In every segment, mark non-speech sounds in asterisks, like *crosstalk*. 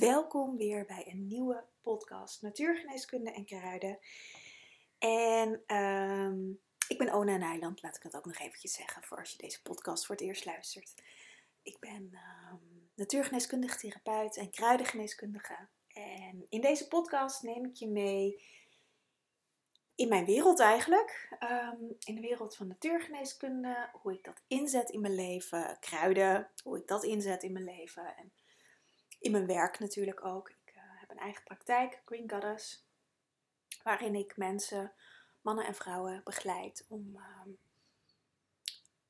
welkom weer bij een nieuwe podcast Natuurgeneeskunde en Kruiden. En ehm, ik ben Ona Nijland, laat ik dat ook nog eventjes zeggen voor als je deze podcast voor het eerst luistert. Ik ben um, natuurgeneeskundige therapeut en kruidengeneeskundige. En in deze podcast neem ik je mee in mijn wereld eigenlijk. Ehm, in de wereld van natuurgeneeskunde, hoe ik dat inzet in mijn leven, kruiden, hoe ik dat inzet in mijn leven. En in mijn werk natuurlijk ook. Ik uh, heb een eigen praktijk, Green Goddess, waarin ik mensen, mannen en vrouwen begeleid om uh,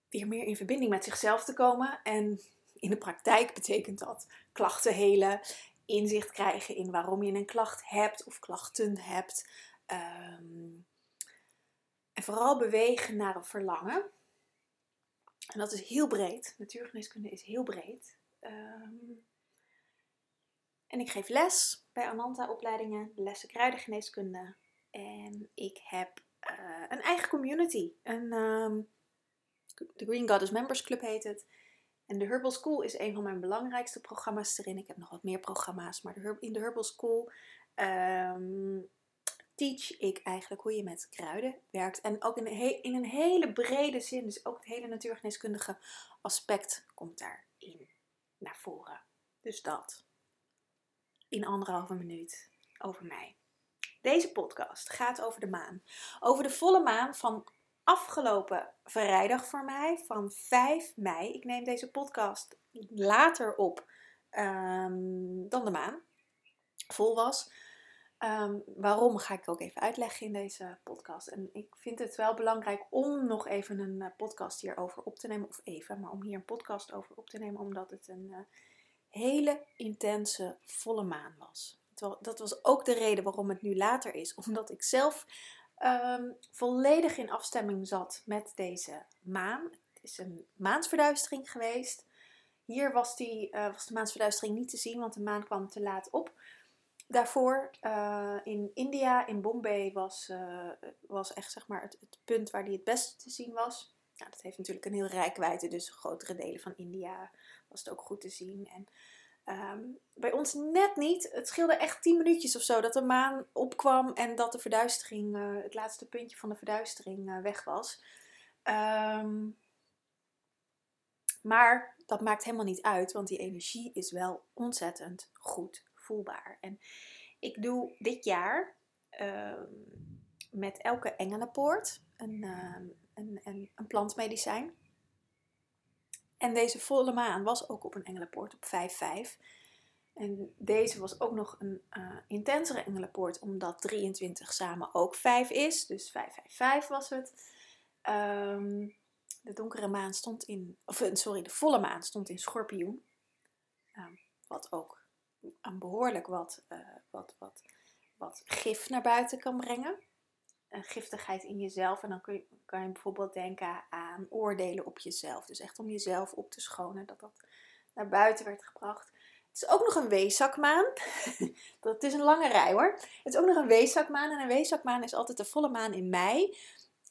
weer meer in verbinding met zichzelf te komen. En in de praktijk betekent dat klachten helen, inzicht krijgen in waarom je een klacht hebt of klachten hebt. Um, en vooral bewegen naar een verlangen. En dat is heel breed. Natuurgeneeskunde is heel breed. Um, en ik geef les bij Ananta-opleidingen, lessen kruidengeneeskunde. En ik heb uh, een eigen community. Een, um, de Green Goddess Members Club heet het. En de Herbal School is een van mijn belangrijkste programma's erin. Ik heb nog wat meer programma's, maar de in de Herbal School um, teach ik eigenlijk hoe je met kruiden werkt. En ook in een, in een hele brede zin, dus ook het hele natuurgeneeskundige aspect komt daarin naar voren. Dus dat in anderhalve minuut over mij. Deze podcast gaat over de maan. Over de volle maan van afgelopen vrijdag voor mij, van 5 mei. Ik neem deze podcast later op um, dan de maan vol was. Um, waarom ga ik ook even uitleggen in deze podcast. En ik vind het wel belangrijk om nog even een uh, podcast hierover op te nemen. Of even, maar om hier een podcast over op te nemen. Omdat het een uh, hele intense volle maan was. Dat was ook de reden waarom het nu later is. *laughs* Omdat ik zelf um, volledig in afstemming zat met deze maan. Het is een maansverduistering geweest. Hier was, die, uh, was de maansverduistering niet te zien, want de maan kwam te laat op. Daarvoor uh, in India, in Bombay, was, uh, was echt zeg maar het, het, punt waar die het beste te zien was. Nou, dat heeft natuurlijk een heel rijkwijde, dus grotere delen van India was het ook goed te zien. En um, bij ons net niet. Het scheelde echt 10 minuutjes of zo dat de maan opkwam en dat de verduistering, uh, het laatste puntje van de verduistering uh, weg was. Um, maar dat maakt helemaal niet uit, want die energie is wel ontzettend goed voelbaar. En ik doe dit jaar uh, met elke engelenpoort een, een, een plantmedicijn. En deze volle maan was ook op een engelenpoort op 5-5. En deze was ook nog een uh, intensere engelenpoort, omdat 23 samen ook 5 is. Dus 555 was het. Um, de donkere maan stond in, of eh, sorry, de volle maan stond in schorpioen. Um, wat ook een behoorlijk wat, uh, wat, wat, wat gif naar buiten kan brengen een giftigheid in jezelf. En dan kun je, kan je bijvoorbeeld denken aan oordelen op jezelf. Dus echt om jezelf op te schonen, dat dat naar buiten werd gebracht. Het is ook nog een weeszakmaan. *laughs* dat is een lange rij hoor. Het is ook nog een weeszakmaan. En een weeszakmaan is altijd de volle maan in mei.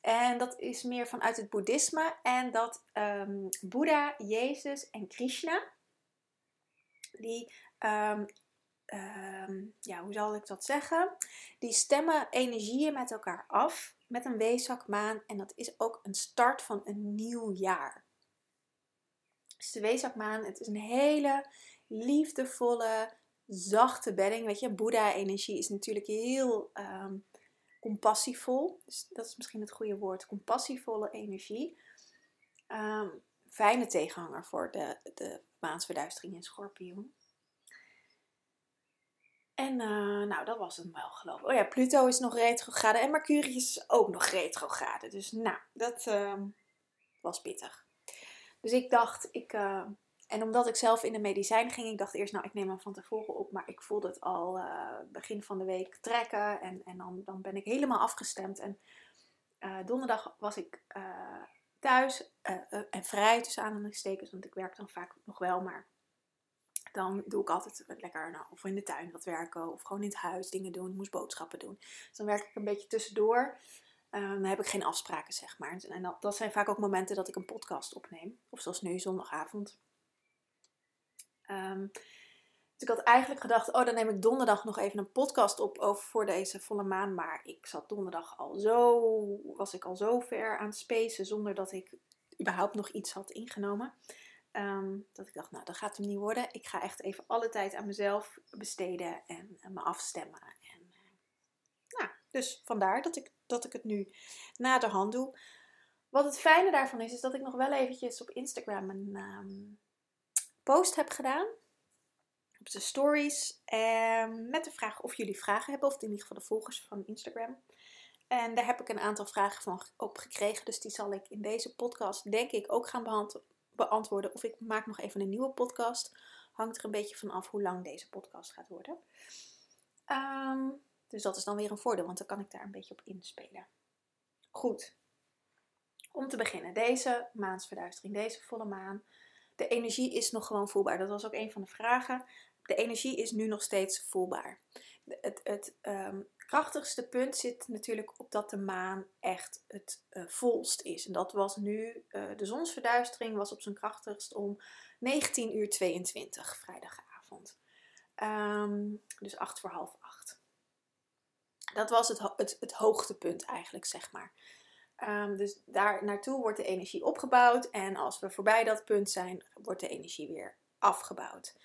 En dat is meer vanuit het boeddhisme. En dat um, Boeddha, Jezus en Krishna, die um, um, ja, hoe zal ik dat zeggen? Die stemmen energieën met elkaar af met een weeszakmaan en dat is ook een start van een nieuw jaar. Dus de weeszakmaan, het is een hele liefdevolle, zachte bedding. Weet je, Boeddha-energie is natuurlijk heel um, compassievol. Dus dat is misschien het goede woord, compassievolle energie. Um, fijne tegenhanger voor de, de maansverduistering in schorpioen. En uh, nou, dat was het wel geloof ik. Oh ja, Pluto is nog retrograde en Mercurius is ook nog retrograde. Dus nou, dat uh, was pittig. Dus ik dacht, ik, uh, en omdat ik zelf in de medicijn ging, ik dacht eerst, nou, ik neem hem van tevoren op. Maar ik voelde het al eh, begin van de week trekken en, en dan, dan ben ik helemaal afgestemd. En donderdag was ik thuis en vrij tussen aanhalingstekens, want ik werk dan vaak nog wel, maar dan doe ik altijd lekker nou, of in de tuin wat werken of gewoon in het huis dingen doen. Ik moest boodschappen doen. Dus dan werk ik een beetje tussendoor. Um, dan heb ik geen afspraken, zeg maar. En dat, dat, zijn vaak ook momenten dat ik een podcast opneem. Of zoals nu, zondagavond. Um, Dus ik had eigenlijk gedacht, oh dan neem ik donderdag nog even een podcast op over voor deze volle maan. Maar ik zat donderdag al zo, was ik al zo ver aan het spacen zonder dat ik überhaupt nog iets had ingenomen. Ehm, dat ik dacht, nou dat gaat hem niet worden. Ik ga echt even alle tijd aan mezelf besteden en, me afstemmen. En, uh, nou, dus vandaar dat ik, dat ik het nu na de hand doe. Wat het fijne daarvan is, is dat ik nog wel eventjes op Instagram een um, post heb gedaan. Op de stories. Um, met de vraag of jullie vragen hebben. Of in ieder geval de volgers van Instagram. En daar heb ik een aantal vragen van op gekregen. Dus die zal ik in deze podcast denk ik ook gaan beantwoorden. Of ik maak nog even een nieuwe podcast. Hangt er een beetje van af hoe lang deze podcast gaat worden. Um, dus dat is dan weer een voordeel, want dan kan ik daar een beetje op inspelen. Goed, om te beginnen, deze maansverduistering, deze volle maan. De energie is nog gewoon voelbaar. Dat was ook een van de vragen. De energie is nu nog steeds voelbaar. Het, het um, krachtigste punt zit natuurlijk op dat de maan echt het uh, volst is. En dat was nu, uh, de zonsverduistering was op zijn krachtigst om 19 uur 22 vrijdagavond. Um, dus 8 voor half 8. Dat was het, het, het hoogtepunt eigenlijk, zeg maar. Um, dus daar naartoe wordt de energie opgebouwd. En als we voorbij dat punt zijn, wordt de energie weer afgebouwd.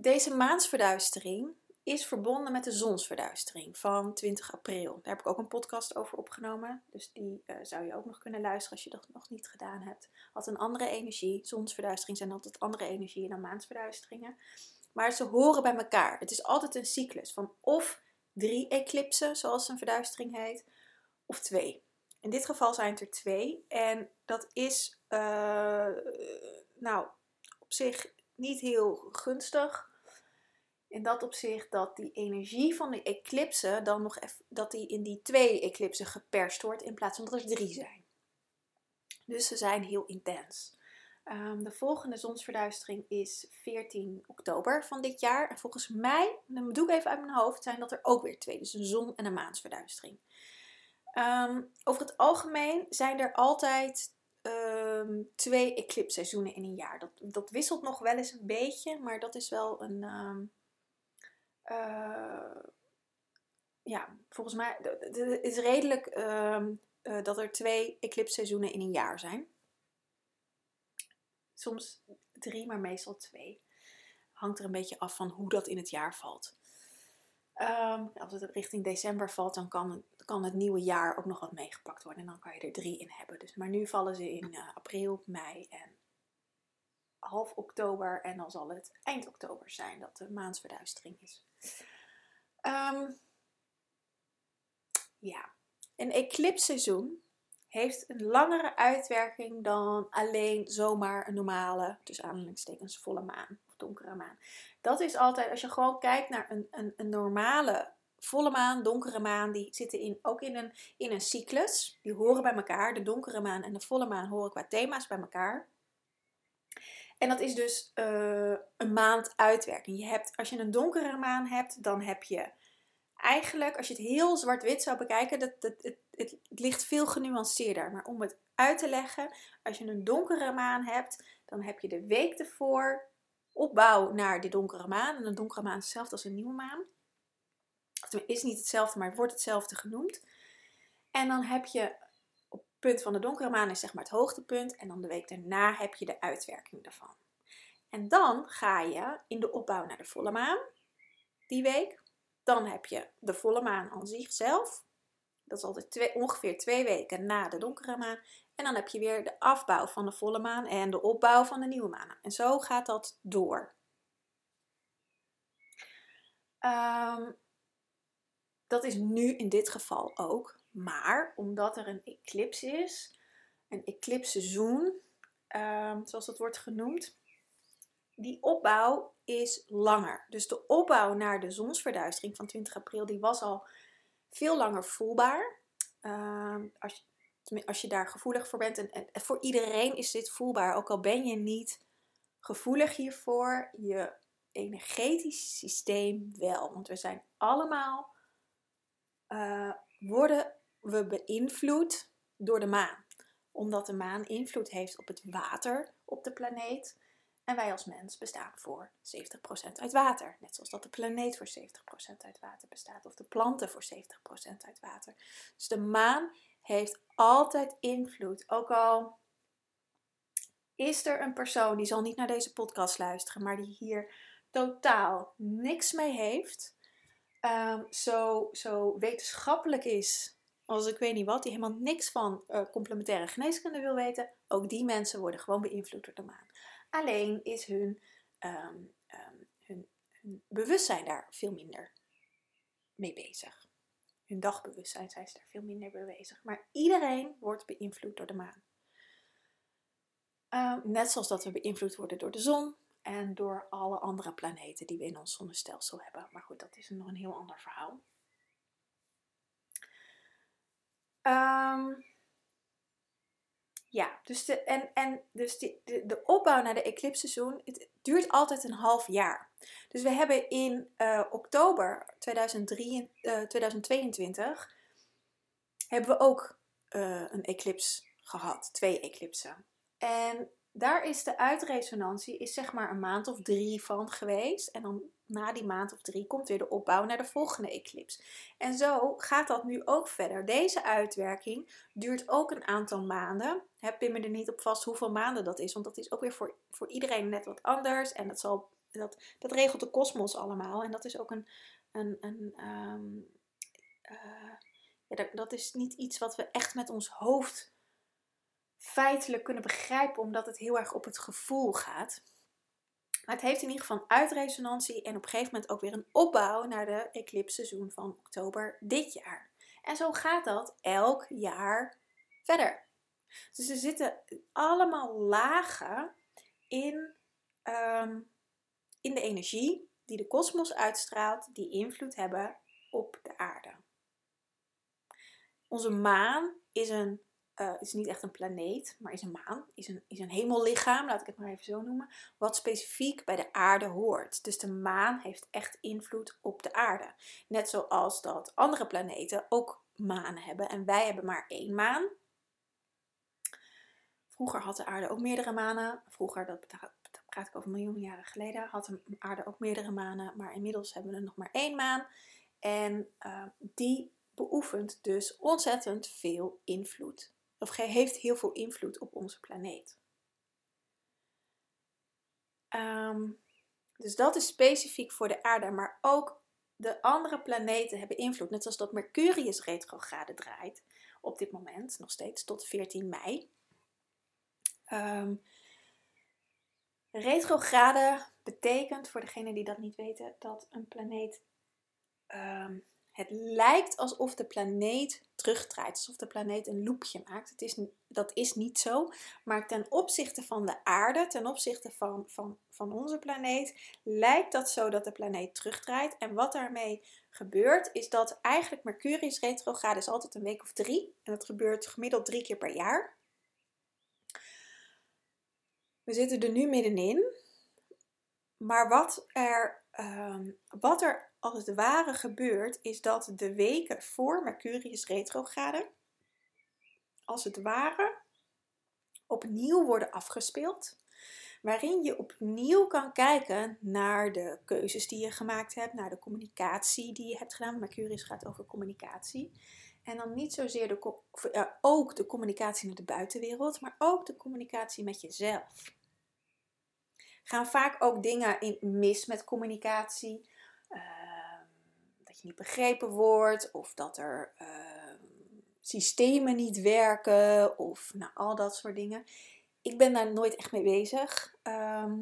Deze maansverduistering is verbonden met de zonsverduistering van 20 april. Daar heb ik ook een podcast over opgenomen. Dus die uh, zou je ook nog kunnen luisteren als je dat nog niet gedaan hebt. Had een andere energie. Zonsverduistering zijn altijd andere energieën dan maansverduisteringen. Maar ze horen bij elkaar. Het is altijd een cyclus van of drie eclipsen, zoals een verduistering heet, of twee. In dit geval zijn het er twee. En dat is uh, nou op zich niet heel gunstig. In dat opzicht dat die energie van de eclipse dan nog even, dat die in die twee eclipsen geperst wordt in plaats van dat er drie zijn. Dus ze zijn heel intens. Um, de volgende zonsverduistering is 14 oktober van dit jaar. En volgens mij, dan doe ik even uit mijn hoofd, zijn dat er ook weer twee. Dus een zon- en een maansverduistering. Um, over het algemeen zijn er altijd um, twee eclipseizoenen in een jaar. Dat, dat wisselt nog wel eens een beetje, maar dat is wel een. Uh, ja, volgens mij. Het is redelijk uh, dat er twee eclipseizoenen in een jaar zijn. Soms drie, maar meestal twee. Hangt er een beetje af van hoe dat in het jaar valt. Um, als het richting december valt, dan kan het, kan het nieuwe jaar ook nog wat meegepakt worden. En dan kan je er drie in hebben. Dus, maar nu vallen ze in uh, april, mei en half oktober. En dan zal het eind oktober zijn dat de maansverduistering is. Um, ja, een eclipseizoen heeft een langere uitwerking dan alleen zomaar een normale, dus aanhalingstekens, volle maan of donkere maan. Dat is altijd, als je gewoon kijkt naar een, een, een normale volle maan, donkere maan, die zitten in, ook in een, in een cyclus. Die horen bij elkaar. De donkere maan en de volle maan horen qua thema's bij elkaar. En dat is dus uh, een maand uitwerking. Je hebt, als je een donkere maan hebt, dan heb je eigenlijk, als je het heel zwart-wit zou bekijken, dat, het, het, het ligt veel genuanceerder. Maar om het uit te leggen, als je een donkere maan hebt, dan heb je de week ervoor opbouw naar de donkere maan. En een donkere maan is hetzelfde als een nieuwe maan. Het is niet hetzelfde, maar wordt hetzelfde genoemd. En dan heb je punt van de donkere maan is zeg maar het hoogtepunt. En dan de week daarna heb je de uitwerking daarvan. En dan ga je in de opbouw naar de volle maan die week. Dan heb je de volle maan aan zichzelf. Dat is altijd ongeveer twee weken na de donkere maan. En dan heb je weer de afbouw van de volle maan en de opbouw van de nieuwe maan. En zo gaat dat door. Um, dat is nu in dit geval ook. Maar omdat er een eclipse is, een eclipseizoen, um, zoals dat wordt genoemd, die opbouw is langer. Dus de opbouw naar de zonsverduistering van 20 april, die was al veel langer voelbaar. Um, als, je, als je daar gevoelig voor bent. En, en, voor iedereen is dit voelbaar. Ook al ben je niet gevoelig hiervoor, je energetisch systeem wel. Want we zijn allemaal, uh, worden we beïnvloed door de maan. Omdat de maan invloed heeft op het water op de planeet. En wij als mens bestaan voor 70% uit water. Net zoals dat de planeet voor 70% uit water bestaat. Of de planten voor 70% uit water. Dus de maan heeft altijd invloed. Ook al is er een persoon die zal niet naar deze podcast luisteren, maar die hier totaal niks mee heeft. Um, zo, zo wetenschappelijk is als ik weet niet wat, die helemaal niks van uh, complementaire geneeskunde wil weten, ook die mensen worden gewoon beïnvloed door de maan. Alleen is hun, um, um, hun, hun bewustzijn daar veel minder mee bezig. Hun dagbewustzijn zijn ze daar veel minder mee bezig. Maar iedereen wordt beïnvloed door de maan. Um, net zoals dat we beïnvloed worden door de zon en door alle andere planeten die we in ons zonnestelsel hebben. Maar goed, dat is nog een heel ander verhaal. Um, ja, dus, de, en, en dus de, de, opbouw naar de eclipseizoen, het duurt altijd een half jaar. Dus we hebben in uh, oktober 2003, uh, 2022 hebben we ook uh, een eclips gehad, twee eclipsen. En daar is de uitresonantie is zeg maar een maand of drie van geweest. En dan na die maand of drie komt weer de opbouw naar de volgende eclips. En zo gaat dat nu ook verder. Deze uitwerking duurt ook een aantal maanden. Heb me er niet op vast hoeveel maanden dat is, want dat is ook weer voor, voor iedereen net wat anders. En dat, zal, dat, dat regelt de kosmos allemaal. En dat is ook een. een, een uh, ja, dat, dat is niet iets wat we echt met ons hoofd feitelijk kunnen begrijpen, omdat het heel erg op het gevoel gaat. Maar het heeft in ieder geval uitresonantie en op een gegeven moment ook weer een opbouw naar de eclipseizoen van oktober dit jaar. En zo gaat dat elk jaar verder. Dus er zitten allemaal lagen in, um, in de energie die de kosmos uitstraalt, die invloed hebben op de aarde. Onze maan is een uh, is niet echt een planeet, maar is een maan, is een, is een hemellichaam, laat ik het maar even zo noemen, wat specifiek bij de aarde hoort. Dus de maan heeft echt invloed op de aarde. Net zoals dat andere planeten ook manen hebben en wij hebben maar één maan. Vroeger had de aarde ook meerdere manen. Vroeger, dat, praat ik over miljoenen jaren geleden, had de aarde ook meerdere manen, maar inmiddels hebben we er nog maar één maan. En uh, die beoefent dus ontzettend veel invloed of heeft heel veel invloed op onze planeet. Um, dus dat is specifiek voor de aarde, maar ook de andere planeten hebben invloed. Net zoals dat Mercurius retrograde draait op dit moment, nog steeds tot 14 mei. Um, retrograde betekent, voor degenen die dat niet weten, dat een planeet um, het lijkt alsof de planeet terugdraait, alsof de planeet een loopje maakt. Het is, dat is niet zo, maar ten opzichte van de aarde, ten opzichte van, van, van onze planeet, lijkt dat zo dat de planeet terugdraait. En wat daarmee gebeurt, is dat eigenlijk Mercurius retrograde is altijd een week of drie. En dat gebeurt gemiddeld drie keer per jaar. We zitten er nu middenin. Maar wat er, um, wat er als het ware gebeurt, is dat de weken voor Mercurius retrograde, als het ware, opnieuw worden afgespeeld. Waarin je opnieuw kan kijken naar de keuzes die je gemaakt hebt, naar de communicatie die je hebt gedaan. Mercurius gaat over communicatie. En dan niet zozeer de, of, ook de communicatie met de buitenwereld, maar ook de communicatie met jezelf. Gaan vaak ook dingen in mis met communicatie. Uh, niet begrepen wordt of dat er ehm, systemen niet werken of nou, al dat soort dingen. Ik ben daar nooit echt mee bezig. Ehm,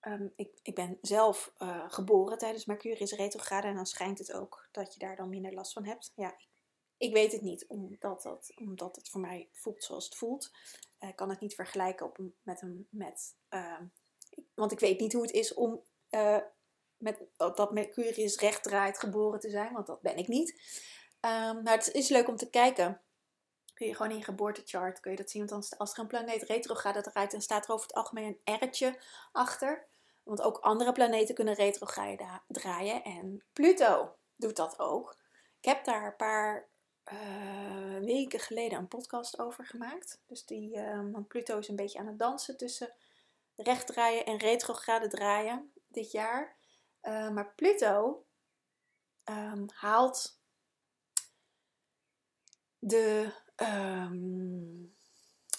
ehm, ik, ik, ben zelf uh, geboren tijdens Mercurius retrograde en dan schijnt het ook dat je daar dan minder last van hebt. Ja, ik, ik weet het niet, omdat, dat, omdat het voor mij voelt zoals het voelt. Ik kan het niet vergelijken op, met een, met, want ik weet niet hoe het is om uh, met, dat Mercurius recht draait geboren te zijn, want dat ben ik niet. Maar het is leuk om te kijken. Kun je gewoon in je geboortechart kun je dat zien. Want als er een planeet retrograde draait, dan staat er over het algemeen een R'tje achter. Want ook andere planeten kunnen retrograde draaien. En Pluto doet dat ook. Ik heb daar een paar uh, weken geleden een podcast over gemaakt. Dus die, uh, want Pluto is een beetje aan het dansen tussen recht draaien en retrograde draaien dit jaar. Uh, maar Pluto um, haalt de. Um,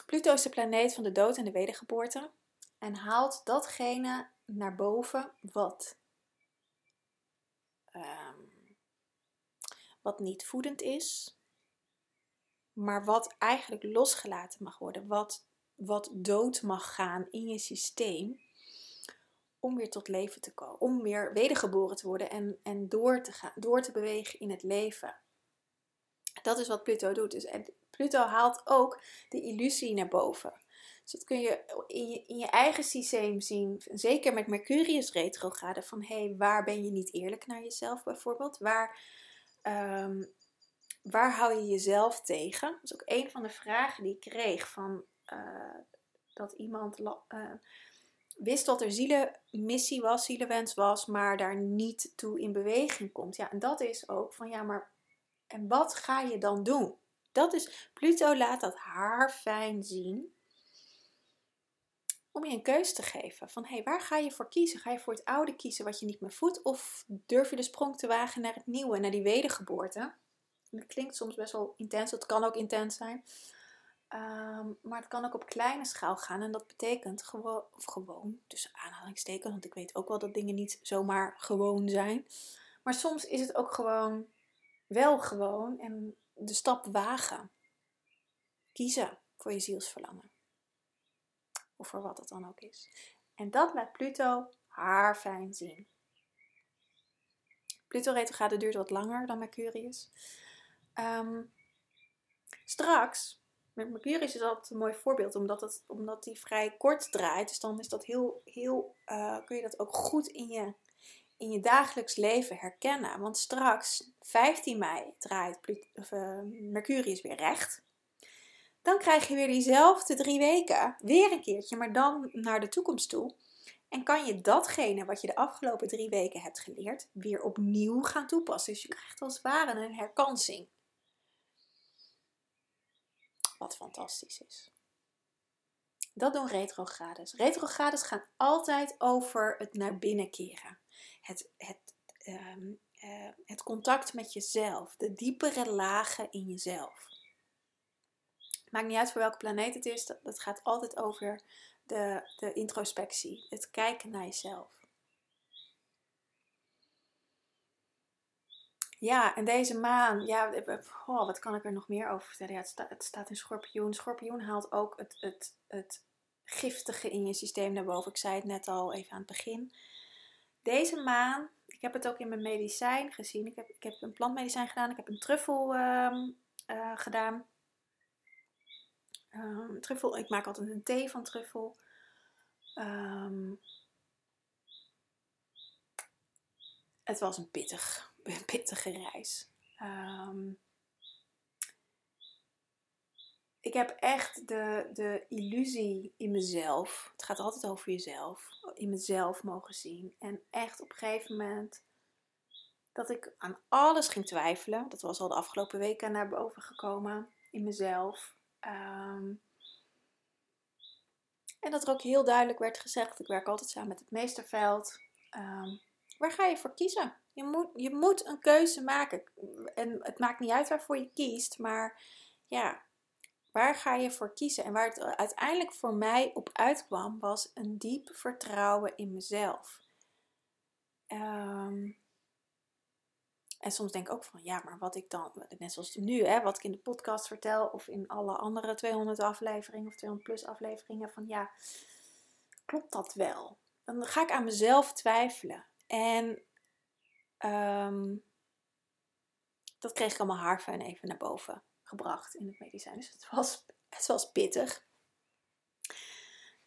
Pluto is de planeet van de dood en de wedergeboorte. En haalt datgene naar boven wat. Um, wat niet voedend is, maar wat eigenlijk losgelaten mag worden, wat, wat dood mag gaan in je systeem, om weer tot leven te komen, om weer wedergeboren te worden en, en door, te gaan, door te bewegen in het leven. Dat is wat Pluto doet. Dus, en Pluto haalt ook de illusie naar boven. Dus dat kun je in je, in je eigen systeem zien, zeker met Mercurius retrograde, van hé, hey, waar ben je niet eerlijk naar jezelf bijvoorbeeld? Waar, um, waar hou je jezelf tegen? Dat is ook een van de vragen die ik kreeg van uh, dat iemand uh, wist dat er zielenmissie was, zielenwens was, maar daar niet toe in beweging komt. Ja, en dat is ook van ja, maar en wat ga je dan doen? Dat is, Pluto laat dat haar fijn zien om je een keus te geven. Van hé, hey, waar ga je voor kiezen? Ga je voor het oude kiezen wat je niet meer voedt? Of durf je de sprong te wagen naar het nieuwe, naar die wedergeboorte? Dat klinkt soms best wel intens, het kan ook intens zijn. Um, maar het kan ook op kleine schaal gaan. En dat betekent gewoon, of gewoon, tussen aanhalingstekens, want ik weet ook wel dat dingen niet zomaar gewoon zijn. Maar soms is het ook gewoon, wel gewoon, en de stap wagen. Kiezen voor je zielsverlangen. Of voor wat het dan ook is. En dat laat Pluto haar fijn zien. Pluto retrograde duurt wat langer dan Mercurius. Um, straks, met Mercurius is altijd een mooi voorbeeld, omdat, het, omdat die vrij kort draait. Dus dan is dat heel, heel uh, kun je dat ook goed in je, in je dagelijks leven herkennen. Want straks, 15 mei, draait uh, Mercurius weer recht. Dan krijg je weer diezelfde drie weken, weer een keertje, maar dan naar de toekomst toe. En kan je datgene wat je de afgelopen drie weken hebt geleerd, weer opnieuw gaan toepassen. Dus je krijgt als het ware een herkansing. Wat fantastisch is. Dat doen retrogrades. Retrogrades gaan altijd over het naar binnen keren. Het, het, uh, uh, het contact met jezelf. De diepere lagen in jezelf. Maakt niet uit voor welke planeet het is. Dat, dat gaat altijd over de, de introspectie. Het kijken naar jezelf. Ja, en deze maan, ja, wat kan ik er nog meer over vertellen? Ja, het, staat in schorpioen. Schorpioen haalt ook het, het, het giftige in je systeem naar boven. Ik zei het net al even aan het begin. Deze maan, ik heb het ook in mijn medicijn gezien. Ik heb, ik heb een plantmedicijn gedaan. Ik heb een truffel uh, uh, gedaan. Um, truffel, ik maak altijd een thee van truffel. Um, het was een pittig, pittige reis. Um, ik heb echt de, de illusie in mezelf, het gaat altijd over jezelf, in mezelf mogen zien. En echt op een gegeven moment dat ik aan alles ging twijfelen. Dat was al de afgelopen weken naar boven gekomen in mezelf. Um, en dat er ook heel duidelijk werd gezegd, ik werk altijd samen met het meesterveld. Um, waar ga je voor kiezen? Je moet, je moet een keuze maken. En het maakt niet uit waarvoor je kiest, maar ja, waar ga je voor kiezen? En waar het uiteindelijk voor mij op uitkwam, was een diep vertrouwen in mezelf. Um, en soms denk ik ook van, ja, maar wat ik dan, net zoals nu, hè, wat ik in de podcast vertel, of in alle andere 200 afleveringen of 200 plus afleveringen, van ja, klopt dat wel? Dan ga ik aan mezelf twijfelen. En um, dat kreeg ik allemaal haarfijn even naar boven gebracht in het medicijn. Dus het was, het was pittig.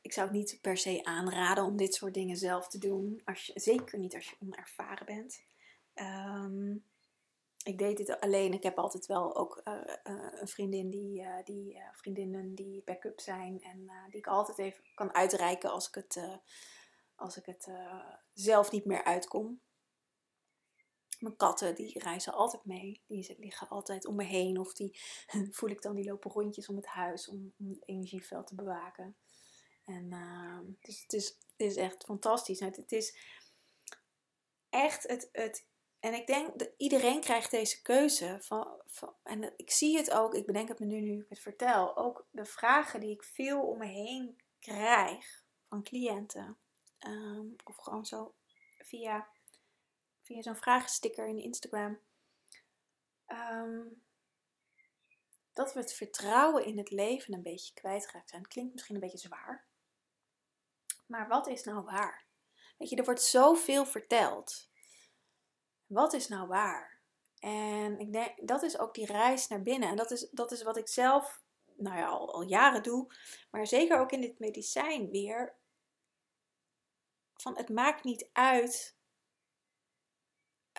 Ik zou het niet per se aanraden om dit soort dingen zelf te doen. Als je, zeker niet als je onervaren bent. Um, ik deed dit alleen. Ik heb altijd wel ook uh, uh, een vriendin die, uh, die vriendinnen die backup zijn en die ik altijd even kan uitreiken als ik het, als ik het zelf niet meer uitkom. Mijn katten die reizen altijd mee. Die liggen altijd om me heen. Of die *laughs* voel ik dan, die lopen rondjes om het huis om, het energieveld te bewaken. En ehm, dus het is, het is echt fantastisch. Het, het is echt het, het. En ik denk dat iedereen krijgt deze keuze. Van, van, en ik zie het ook, ik bedenk het me nu nu ik het vertel. Ook de vragen die ik veel om me heen krijg van cliënten. Ehm, of gewoon zo via, via zo'n vragensticker in Instagram. Ehm, dat we het vertrouwen in het leven een beetje kwijtgeraakt zijn. Klinkt misschien een beetje zwaar. Maar wat is nou waar? Weet je, er wordt zoveel verteld. Wat is nou waar? En ik denk, dat is ook die reis naar binnen. En dat is, dat is wat ik zelf, nou ja, al, al jaren doe. Maar zeker ook in dit medicijn weer. Van het maakt niet uit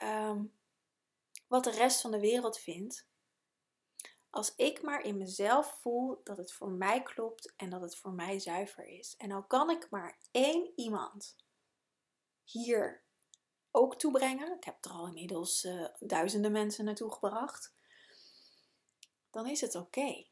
ehm, wat de rest van de wereld vindt. Als ik maar in mezelf voel dat het voor mij klopt en dat het voor mij zuiver is. En al kan ik maar één iemand hier ook toebrengen. Ik heb er al inmiddels uh, duizenden mensen naartoe gebracht. Dan is het oké.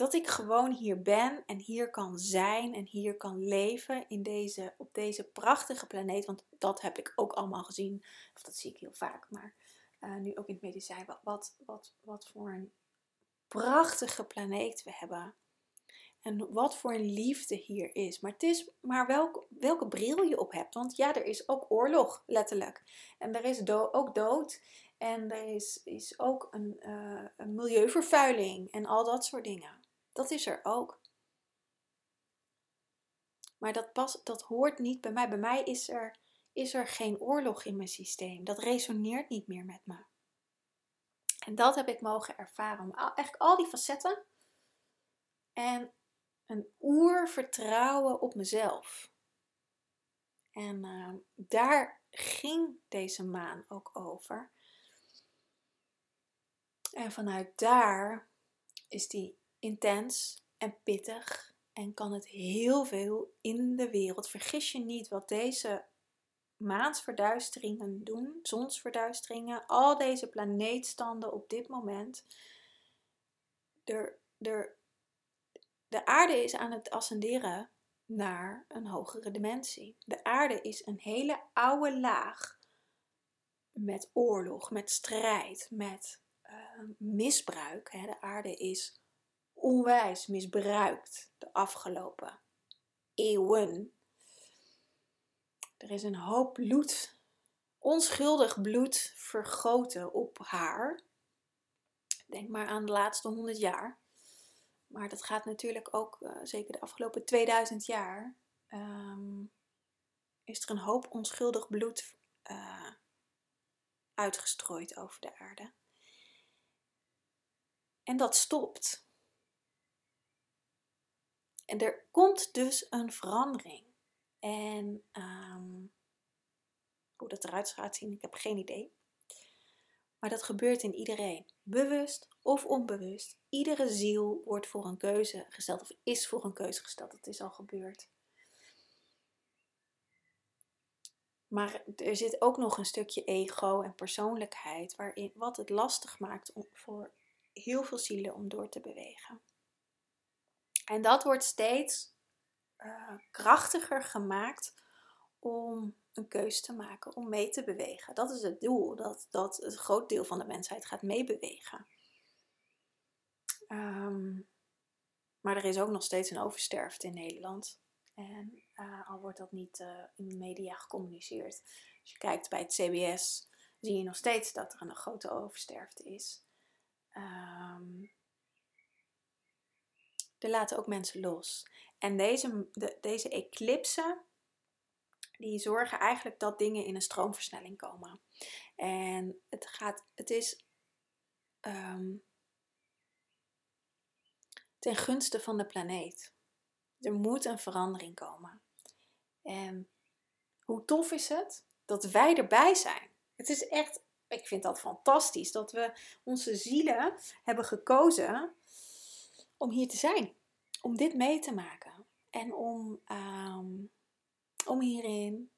Dat ik gewoon hier ben en hier kan zijn en hier kan leven in deze, op deze prachtige planeet. Want dat heb ik ook allemaal gezien. Of dat zie ik heel vaak. Maar uh, nu ook in het medicijn. Wat, wat, wat voor een prachtige planeet we hebben. En wat voor een liefde hier is. Maar het is maar welk, welke bril je op hebt. Want ja, er is ook oorlog, letterlijk. En er is ook dood. En er is, is ook een, uh, een milieuvervuiling. En al dat soort dingen. Dat is er ook. Maar dat, pas, dat hoort niet bij mij. Bij mij is er, is er geen oorlog in mijn systeem. Dat resoneert niet meer met me. En dat heb ik mogen ervaren. Eigenlijk al die facetten. En een oervertrouwen op mezelf. En uh, daar ging deze maan ook over. En vanuit daar is die intens en pittig en kan het heel veel in de wereld. Vergis je niet wat deze maansverduisteringen doen, zonsverduisteringen, al deze planeetstanden op dit moment. De aarde is aan het ascenderen naar een hogere dimensie. De aarde is een hele oude laag met oorlog, met strijd, met uh, misbruik. De aarde is onwijs misbruikt de afgelopen eeuwen. Er is een hoop bloed, onschuldig bloed, vergoten op haar. Denk maar aan de laatste 100 jaar. Maar dat gaat natuurlijk ook, uh, zeker de afgelopen 2000 jaar, um, is er een hoop onschuldig bloed uh, uitgestrooid over de aarde. En dat stopt. En er komt dus een verandering. En um, hoe dat eruit gaat zien, ik heb geen idee. Maar dat gebeurt in iedereen, bewust of onbewust. Iedere ziel wordt voor een keuze gesteld of is voor een keuze gesteld. Dat is al gebeurd. Maar er zit ook nog een stukje ego en persoonlijkheid, waarin, wat het lastig maakt om, voor heel veel zielen om door te bewegen. En dat wordt steeds uh, krachtiger gemaakt om een keus te maken, om mee te bewegen. Dat is het doel, dat, dat het groot deel van de mensheid gaat meebewegen. Um, maar er is ook nog steeds een oversterfte in Nederland. En uh, al wordt dat niet uh, in de media gecommuniceerd. Als je kijkt bij het CBS, zie je nog steeds dat er een grote oversterfte is. Um, er laten ook mensen los. En deze, de, deze eclipsen, die zorgen eigenlijk dat dingen in een stroomversnelling komen. En het gaat, het is um, ten gunste van de planeet. Er moet een verandering komen. En hoe tof is het dat wij erbij zijn? Het is echt, ik vind dat fantastisch dat we onze zielen hebben gekozen om hier te zijn. Om dit mee te maken. En om, um, om hierin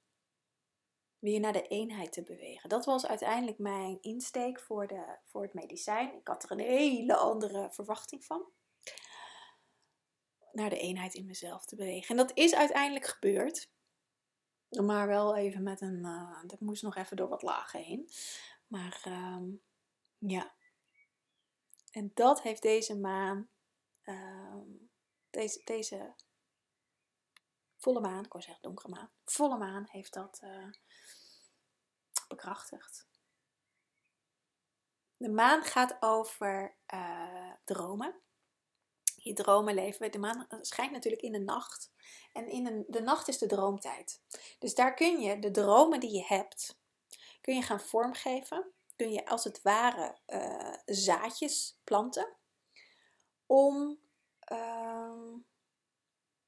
weer naar de eenheid te bewegen. Dat was uiteindelijk mijn insteek voor, de, voor het medicijn. Ik had er een hele andere verwachting van. naar de eenheid in mezelf te bewegen. En dat is uiteindelijk gebeurd. Maar wel even met een. Uh, dat moest nog even door wat lagen heen. Maar ehm, ja. En dat heeft deze maan. Ehm, deze, deze volle maan, ik wou zeggen donkere maan. Volle maan heeft dat uh, bekrachtigd. De maan gaat over uh, dromen. Je dromen leven. De maan schijnt natuurlijk in de nacht. En in een, de nacht is de droomtijd. Dus daar kun je de dromen die je hebt, kun je gaan vormgeven. Kun je als het ware uh, zaadjes planten. Om uh,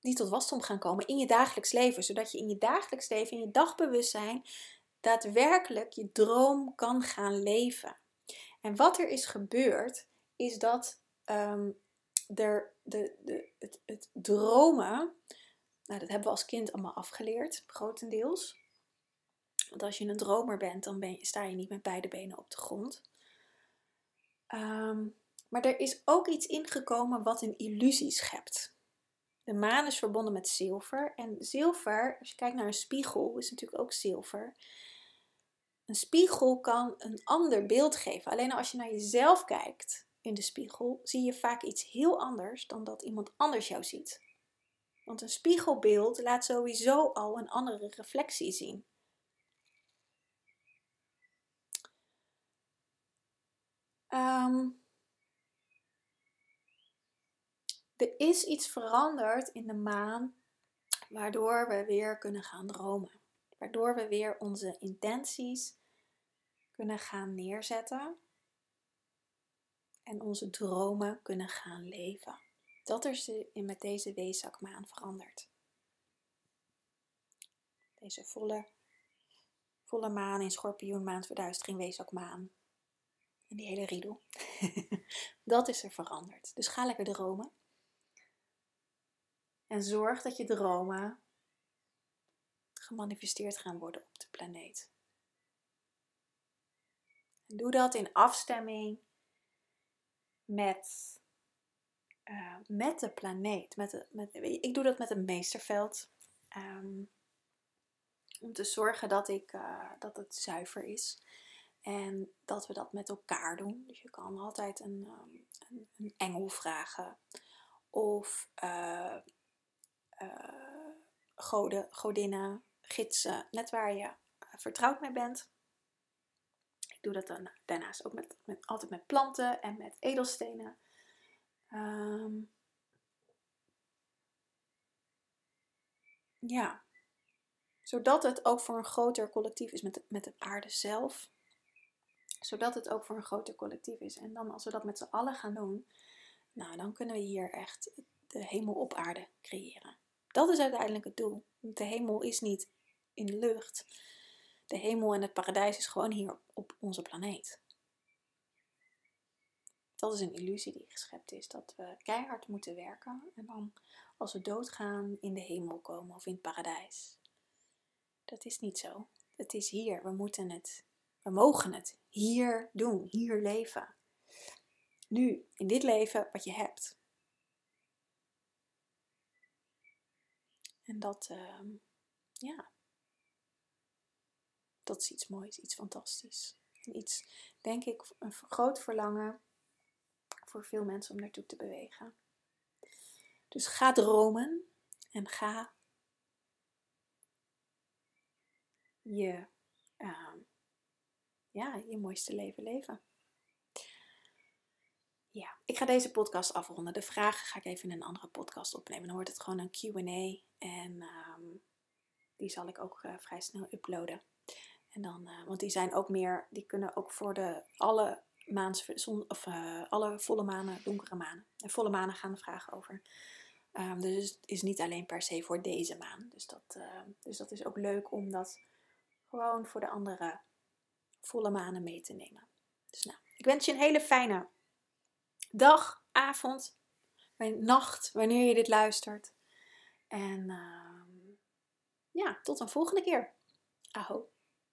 die tot wasdom gaan komen in je dagelijks leven. Zodat je in je dagelijks leven, in je dagbewustzijn, daadwerkelijk je droom kan gaan leven. En wat er is gebeurd, is dat um, er de, de, het, het dromen, nou, dat hebben we als kind allemaal afgeleerd, grotendeels. Want als je een dromer bent, dan ben je, sta je niet met beide benen op de grond. Um, maar er is ook iets ingekomen wat een illusie schept. De maan is verbonden met zilver. En zilver, als je kijkt naar een spiegel, is natuurlijk ook zilver. Een spiegel kan een ander beeld geven. Alleen als je naar jezelf kijkt in de spiegel, zie je vaak iets heel anders dan dat iemand anders jou ziet. Want een spiegelbeeld laat sowieso al een andere reflectie zien. Um, er is iets veranderd in de maan, waardoor we weer kunnen gaan dromen. Waardoor we weer onze intenties kunnen gaan neerzetten en onze dromen kunnen gaan leven. Dat is met deze weeszakmaan veranderd. Deze volle, volle maan in schorpioenmaan, verduistering, weeszakmaan. En die hele riedel. *laughs* dat is er veranderd. Dus ga lekker dromen. En zorg dat je dromen gemanifesteerd gaan worden op de planeet. En doe dat in afstemming met, uh, met de planeet. Met de, met, ik doe dat met een meesterveld. Um, om te zorgen dat, ik, uh, dat het zuiver is. En dat we dat met elkaar doen. Dus je kan altijd een, um, een, engel vragen. Of uh, goden, godinnen, gidsen. Net waar je vertrouwd mee bent doe dat dan daarnaast ook met, met, altijd met planten en met edelstenen. Ehm, ja, zodat het ook voor een groter collectief is met, met de aarde zelf. Zodat het ook voor een groter collectief is. En dan als we dat met z'n allen gaan doen, nou dan kunnen we hier echt de hemel op aarde creëren. Dat is uiteindelijk het doel. De hemel is niet in de lucht de hemel en het paradijs is gewoon hier op onze planeet. Dat is een illusie die geschept is, dat we keihard moeten werken en dan als we doodgaan in de hemel komen of in het paradijs. Dat is niet zo. Het is hier. We moeten het, we mogen het hier doen, hier leven. Nu, in dit leven wat je hebt. En dat, uh, ja, dat is iets moois, iets fantastisch. En iets, denk ik, een groot verlangen voor veel mensen om naartoe te bewegen. Dus ga dromen en ga je, uh, ja, je mooiste leven leven. Ja, ik ga deze podcast afronden. De vragen ga ik even in een andere podcast opnemen. Dan wordt het gewoon een QA. En um, die zal ik ook uh, vrij snel uploaden. En dan, uh, want die zijn ook meer, die kunnen ook voor de alle maans, of uh, alle volle manen, donkere manen. En volle manen gaan de vragen over. Um, dus het is niet alleen per se voor deze maan. Dus dat, uh, dus dat is ook leuk om dat gewoon voor de andere volle manen mee te nemen. Dus nou, ik wens je een hele fijne dag, avond, nacht, wanneer je dit luistert. En ja, tot een volgende keer. Aho.